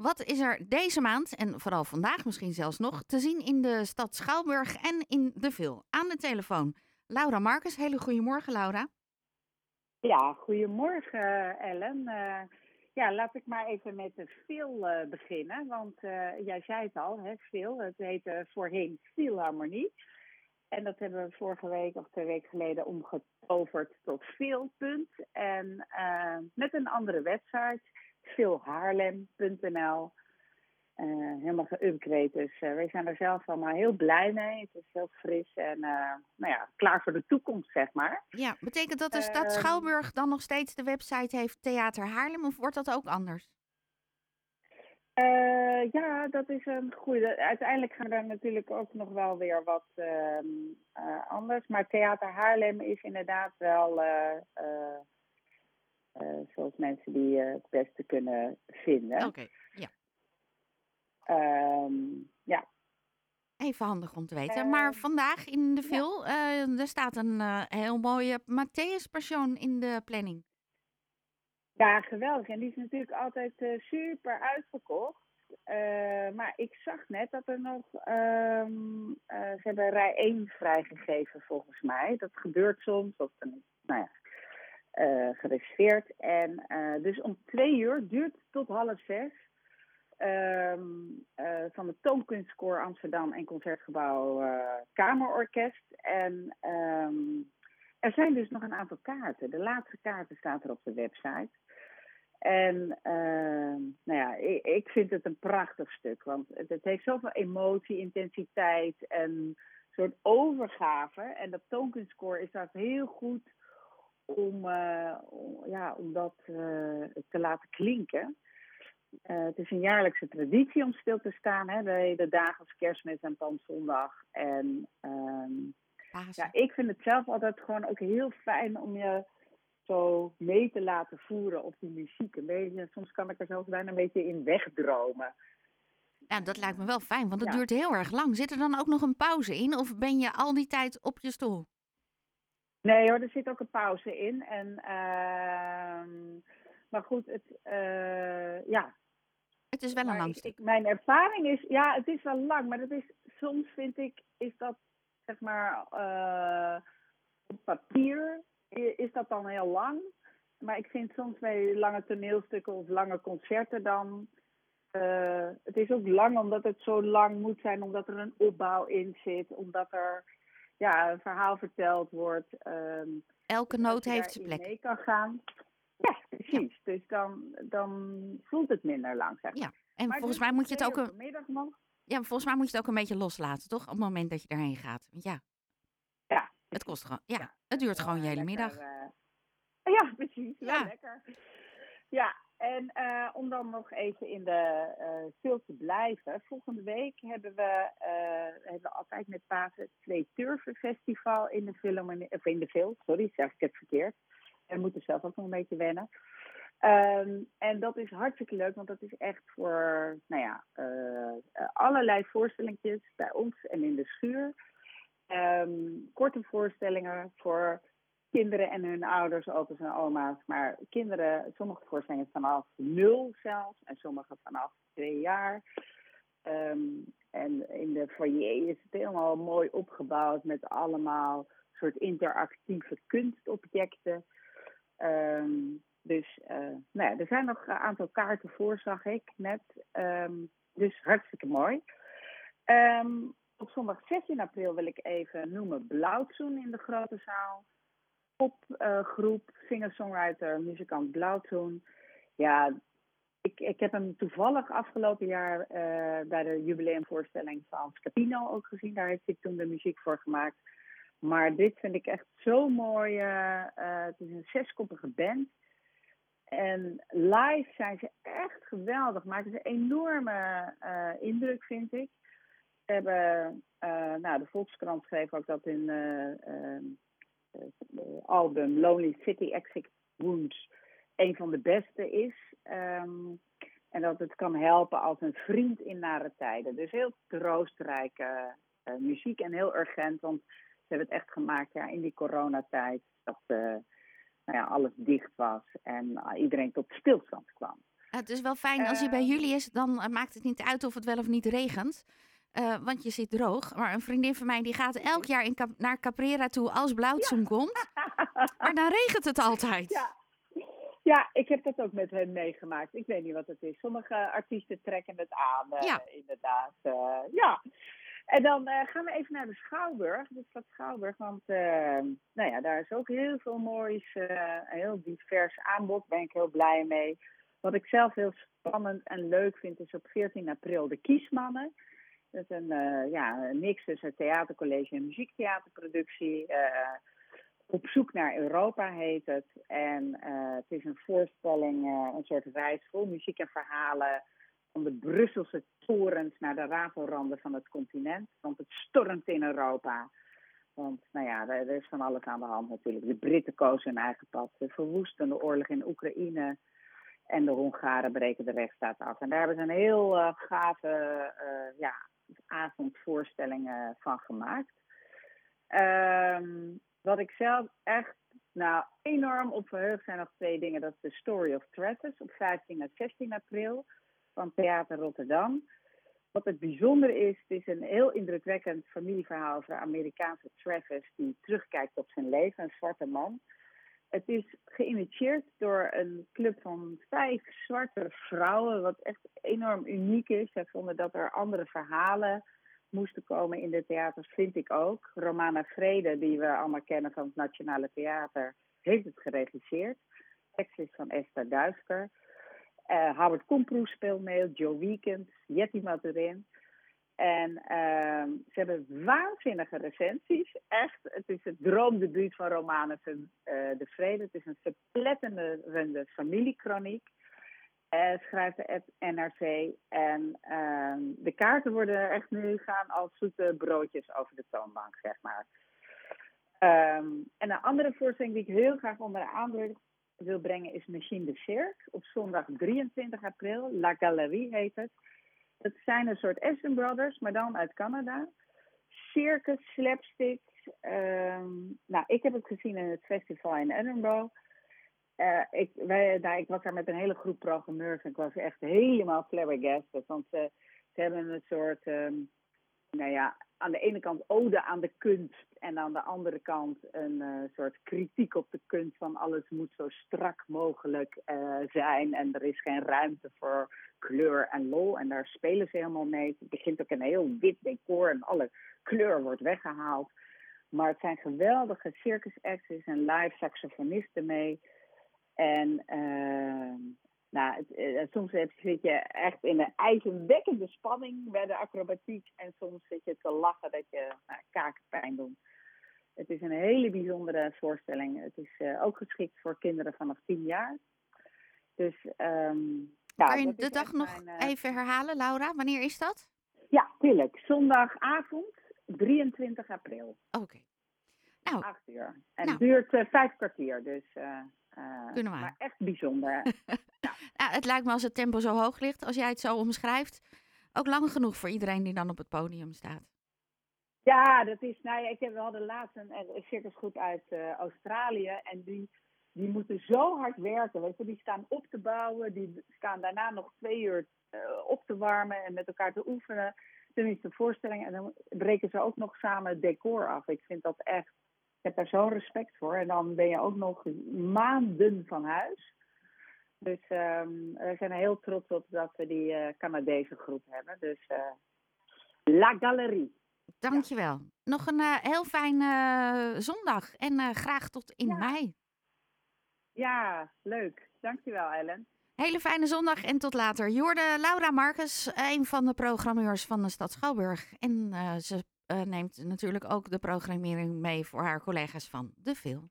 Wat is er deze maand, en vooral vandaag misschien zelfs nog, te zien in de stad Schouwburg en in de Vil? Aan de telefoon Laura Marcus. Hele goedemorgen, Laura. Ja, goedemorgen Ellen. Uh, ja, laat ik maar even met de Phil uh, beginnen. Want uh, jij zei het al, hè, Phil. Het heette voorheen Philharmonie. En dat hebben we vorige week of twee weken geleden omgetoverd tot Phil. En met een andere website, philhaarlem.nl. Uh, helemaal geüpgrade. Dus uh, wij zijn er zelf allemaal heel blij mee. Het is heel fris en uh, nou ja, klaar voor de toekomst, zeg maar. Ja, betekent dat de stad Schouwburg dan nog steeds de website heeft Theater Haarlem of wordt dat ook anders? ja, dat is een goede. Uiteindelijk gaan er natuurlijk ook nog wel weer wat ehm, anders. Maar Theater Haarlem is inderdaad wel zoals mensen die het beste kunnen vinden. Oké, ja. Um, ja. Even handig om te weten. maar vandaag in de ja. uh, er staat een heel mooie Matthäus Passion in de planning. Ja, geweldig. En die is natuurlijk altijd uh, super uitverkocht. maar ik zag net dat er nog. Um, ze hebben rij 1 vrijgegeven volgens mij. Dat gebeurt soms. Of dan, nou ja, gereserveerd. En dus om twee uur duurt tot half zes. Uh, van de Toonkunstkoor Amsterdam en Concertgebouw uh, Kamerorkest. En um, er zijn dus nog een aantal kaarten. De laatste kaarten staat er op de website. En uh, nou ja, ik, ik, vind het een prachtig stuk. Want het, het, heeft zoveel emotie, intensiteit en een soort overgave. En dat toonkunstkoor is daar heel goed om, om ja, om dat te laten klinken. Uh, het is een jaarlijkse traditie om stil te staan. Hè, de, de dagen als kerstmis en palmzondag. En um, ja, ik vind het zelf altijd gewoon ook heel fijn om je zo mee te laten voeren op die muziek. Een beetje, soms kan ik er zelfs bijna een beetje in wegdromen. Ja, dat lijkt me wel fijn, want het ja. duurt heel erg lang. Zit er dan ook nog een pauze in of ben je al die tijd op je stoel? Nee hoor, er zit ook een pauze in. En, uh, maar goed, het, uh, ja. Het is wel een lang ik, Mijn ervaring is, ja, het is wel lang, maar dat is, soms vind ik, is dat, zeg maar, uh, op papier, is dat dan heel lang. Maar ik vind soms bij lange toneelstukken of lange concerten dan, uh, het is ook lang omdat het zo lang moet zijn, omdat er een opbouw in zit, omdat er ja, een verhaal verteld wordt. Um, Elke noot heeft zijn plek. mee kan gaan. Ja, precies. Ja. Dus dan, dan voelt het minder lang, zeg Ja, en maar volgens mij moet je het ook... Een... Ja, maar volgens mij moet je het ook een beetje loslaten, toch? Op het moment dat je erheen gaat. Ja. Ja. Het kost gewoon... Ja, ja. het duurt gewoon je hele middag. Uh... Ja, precies. Ja, lekker. Ja, en uh, om dan nog even in de uh, te blijven. Volgende week hebben we, uh, hebben we altijd met Pasen het Twee Turven Festival in de film, of in de film, sorry, zeg ik het verkeerd. We moeten zelf ook nog een beetje wennen. Um, en dat is hartstikke leuk, want dat is echt voor nou ja, allerlei voorstellingjes bij ons en in de schuur. Um, korte voorstellingen voor kinderen en hun ouders, opa's en oma's. Maar kinderen, sommige voorstellingen vanaf nul zelfs en sommige vanaf twee jaar. Um, en in de foyer is het helemaal mooi opgebouwd met allemaal soort interactieve kunstobjecten. Um, dus uh, nou ja, er zijn nog een aantal kaarten voor, zag ik net. Um, dus hartstikke mooi. Op zondag 16 april wil ik even noemen Blauwtsoen in de grote zaal. Popgroep, uh, singer-songwriter, muzikant Blauwtsoen. Ja, ik, ik heb hem toevallig afgelopen jaar uh, bij de jubileumvoorstelling van Scapino ook gezien. Daar heeft hij toen de muziek voor gemaakt. Maar dit vind ik echt zo mooi. Uh, het is een zeskoppige band. En live zijn ze echt geweldig. Maken ze een enorme indruk, vind ik. Ze hebben, nou, de Volkskrant schreef ook dat hun album Lonely City Exit Wounds een van de beste is. Um, en dat het kan helpen als een vriend in nare tijden. Dus heel troostrijke muziek en heel urgent. Want ze hebben het echt gemaakt ja, in die coronatijd. Dat uh, nou ja, alles dicht was en uh, iedereen tot stilstand kwam. Het is wel fijn als hij bij Ehm. jullie is, dan eh, maakt het niet uit of het wel of niet regent. Eh, want je zit droog. Maar een vriendin van mij die gaat elk jaar in Cap- naar Caprera toe als Blauwtsoen komt. Maar dan regent het altijd. Ja. ja, ik heb dat ook met hen meegemaakt. Ik weet niet wat het is. Sommige artiesten trekken het aan, eh, Ja. inderdaad. eh, ja. En dan gaan we even naar de Schouwburg, de stad Schouwburg. Want nou ja, daar is ook heel veel moois, een heel divers aanbod. Daar ben ik heel blij mee. Wat ik zelf heel spannend en leuk vind, is op 14 april de Kiesmannen. Dat is een, eh, ja, mix tussen theatercollege en muziektheaterproductie. Eh, op zoek naar Europa heet het. En eh, het is een voorstelling, eh, een soort reis vol muziek en verhalen. Van de Brusselse torens naar de rafelranden van het continent. Want het stormt in Europa. Want nou ja, er, is van alles aan de hand natuurlijk. De Britten kozen hun eigen pad. De verwoestende oorlog in Oekraïne. En de Hongaren breken de rechtsstaat af. En daar hebben ze een heel eh, gave eh, ja, avondvoorstelling eh, van gemaakt. Ehm, wat ik zelf echt nou, enorm op verheugd zijn nog twee dingen. Dat is de Story of Travis op 15 en 16 april van Theater Rotterdam. Wat het bijzonder is, is een heel indrukwekkend familieverhaal over de Amerikaanse Travis die terugkijkt op zijn leven, een zwarte man. Het is geïnitieerd door een club van vijf zwarte vrouwen, wat echt enorm uniek is. Zij vonden dat er andere verhalen moesten komen in de theaters, vind ik ook. Romana Vrede, die we allemaal kennen van het Nationale Theater, heeft het geregisseerd. Tekst is van Esther Duisker. Eh, Howard Komproes speelt mee, Joe Weekend, Jetty Maturin. En ehm, ze hebben waanzinnige recensies. Echt, het is het droomdebuut van Romane uh, de Vrede. Het is een verpletterende familiekroniek. Uh, schrijft de NRC. En ehm, de kaarten worden echt nu gaan als zoete broodjes over de toonbank, zeg maar. Um, en een andere voorstelling die ik heel graag onder de aandacht wil brengen is Machine de Cirque. Op zondag 23 april. La Galerie heet het. Het zijn een soort Aston Brothers, maar dan uit Canada. Circus, slapstick. Um, nou, ik heb het gezien in het festival in Edinburgh. Uh, ik, wij, nou, ik was daar met een hele groep programmeurs en ik was echt helemaal flabbergasted. Want ze, ze hebben een soort, um, nou ja, aan de ene kant ode aan de kunst en aan de andere kant een uh, soort kritiek op de kunst van alles moet zo strak mogelijk uh, zijn en er is geen ruimte voor kleur en lol en daar spelen ze helemaal mee. Het begint ook een heel wit decor en alle kleur wordt weggehaald. Maar het zijn geweldige circus acts en live saxofonisten mee. En uh, nou, het, uh, soms zit je echt in een ijzerwekkende spanning bij de acrobatiek. En soms zit je te lachen dat je nou, kakenpijn doet. Het is een hele bijzondere voorstelling. Het is uh, ook geschikt voor kinderen vanaf 10 jaar. Dus, um, ja, kan je de dag nog mijn, uh... even herhalen, Laura? Wanneer is dat? Ja, tuurlijk. Zondagavond, 23 april. Oké. Okay. Nou, 8 uur. En nou. het duurt uh, vijf kwartier, dus... Kunnen we. Maar echt bijzonder. ja. het lijkt me als het tempo zo hoog ligt, als jij het zo omschrijft, ook lang genoeg voor iedereen die dan op het podium staat. Ja, dat is, nou ik heb, we hadden laatst een, een circusgroep uit uh, Australië en die, die moeten zo hard werken. Weet je, die staan op te bouwen, die staan daarna nog twee uur uh, op te warmen en met elkaar te oefenen. De voorstelling en dan breken ze ook nog samen het decor af. Ik vind dat echt ik heb daar zo'n respect voor. En dan ben je ook nog maanden van huis. Dus um, we zijn er heel trots op dat we die uh, Canadese groep hebben. Dus uh, La Galerie. Dankjewel. Ja. Nog een uh, heel fijn zondag en graag tot in ja. mei. Ja, leuk. Dankjewel Ellen. Hele fijne zondag en tot later. Je hoorde Laura Marcus, een van de programmeurs van de stad Schouwburg. En ze neemt natuurlijk ook de programmering mee voor haar collega's van De Veel.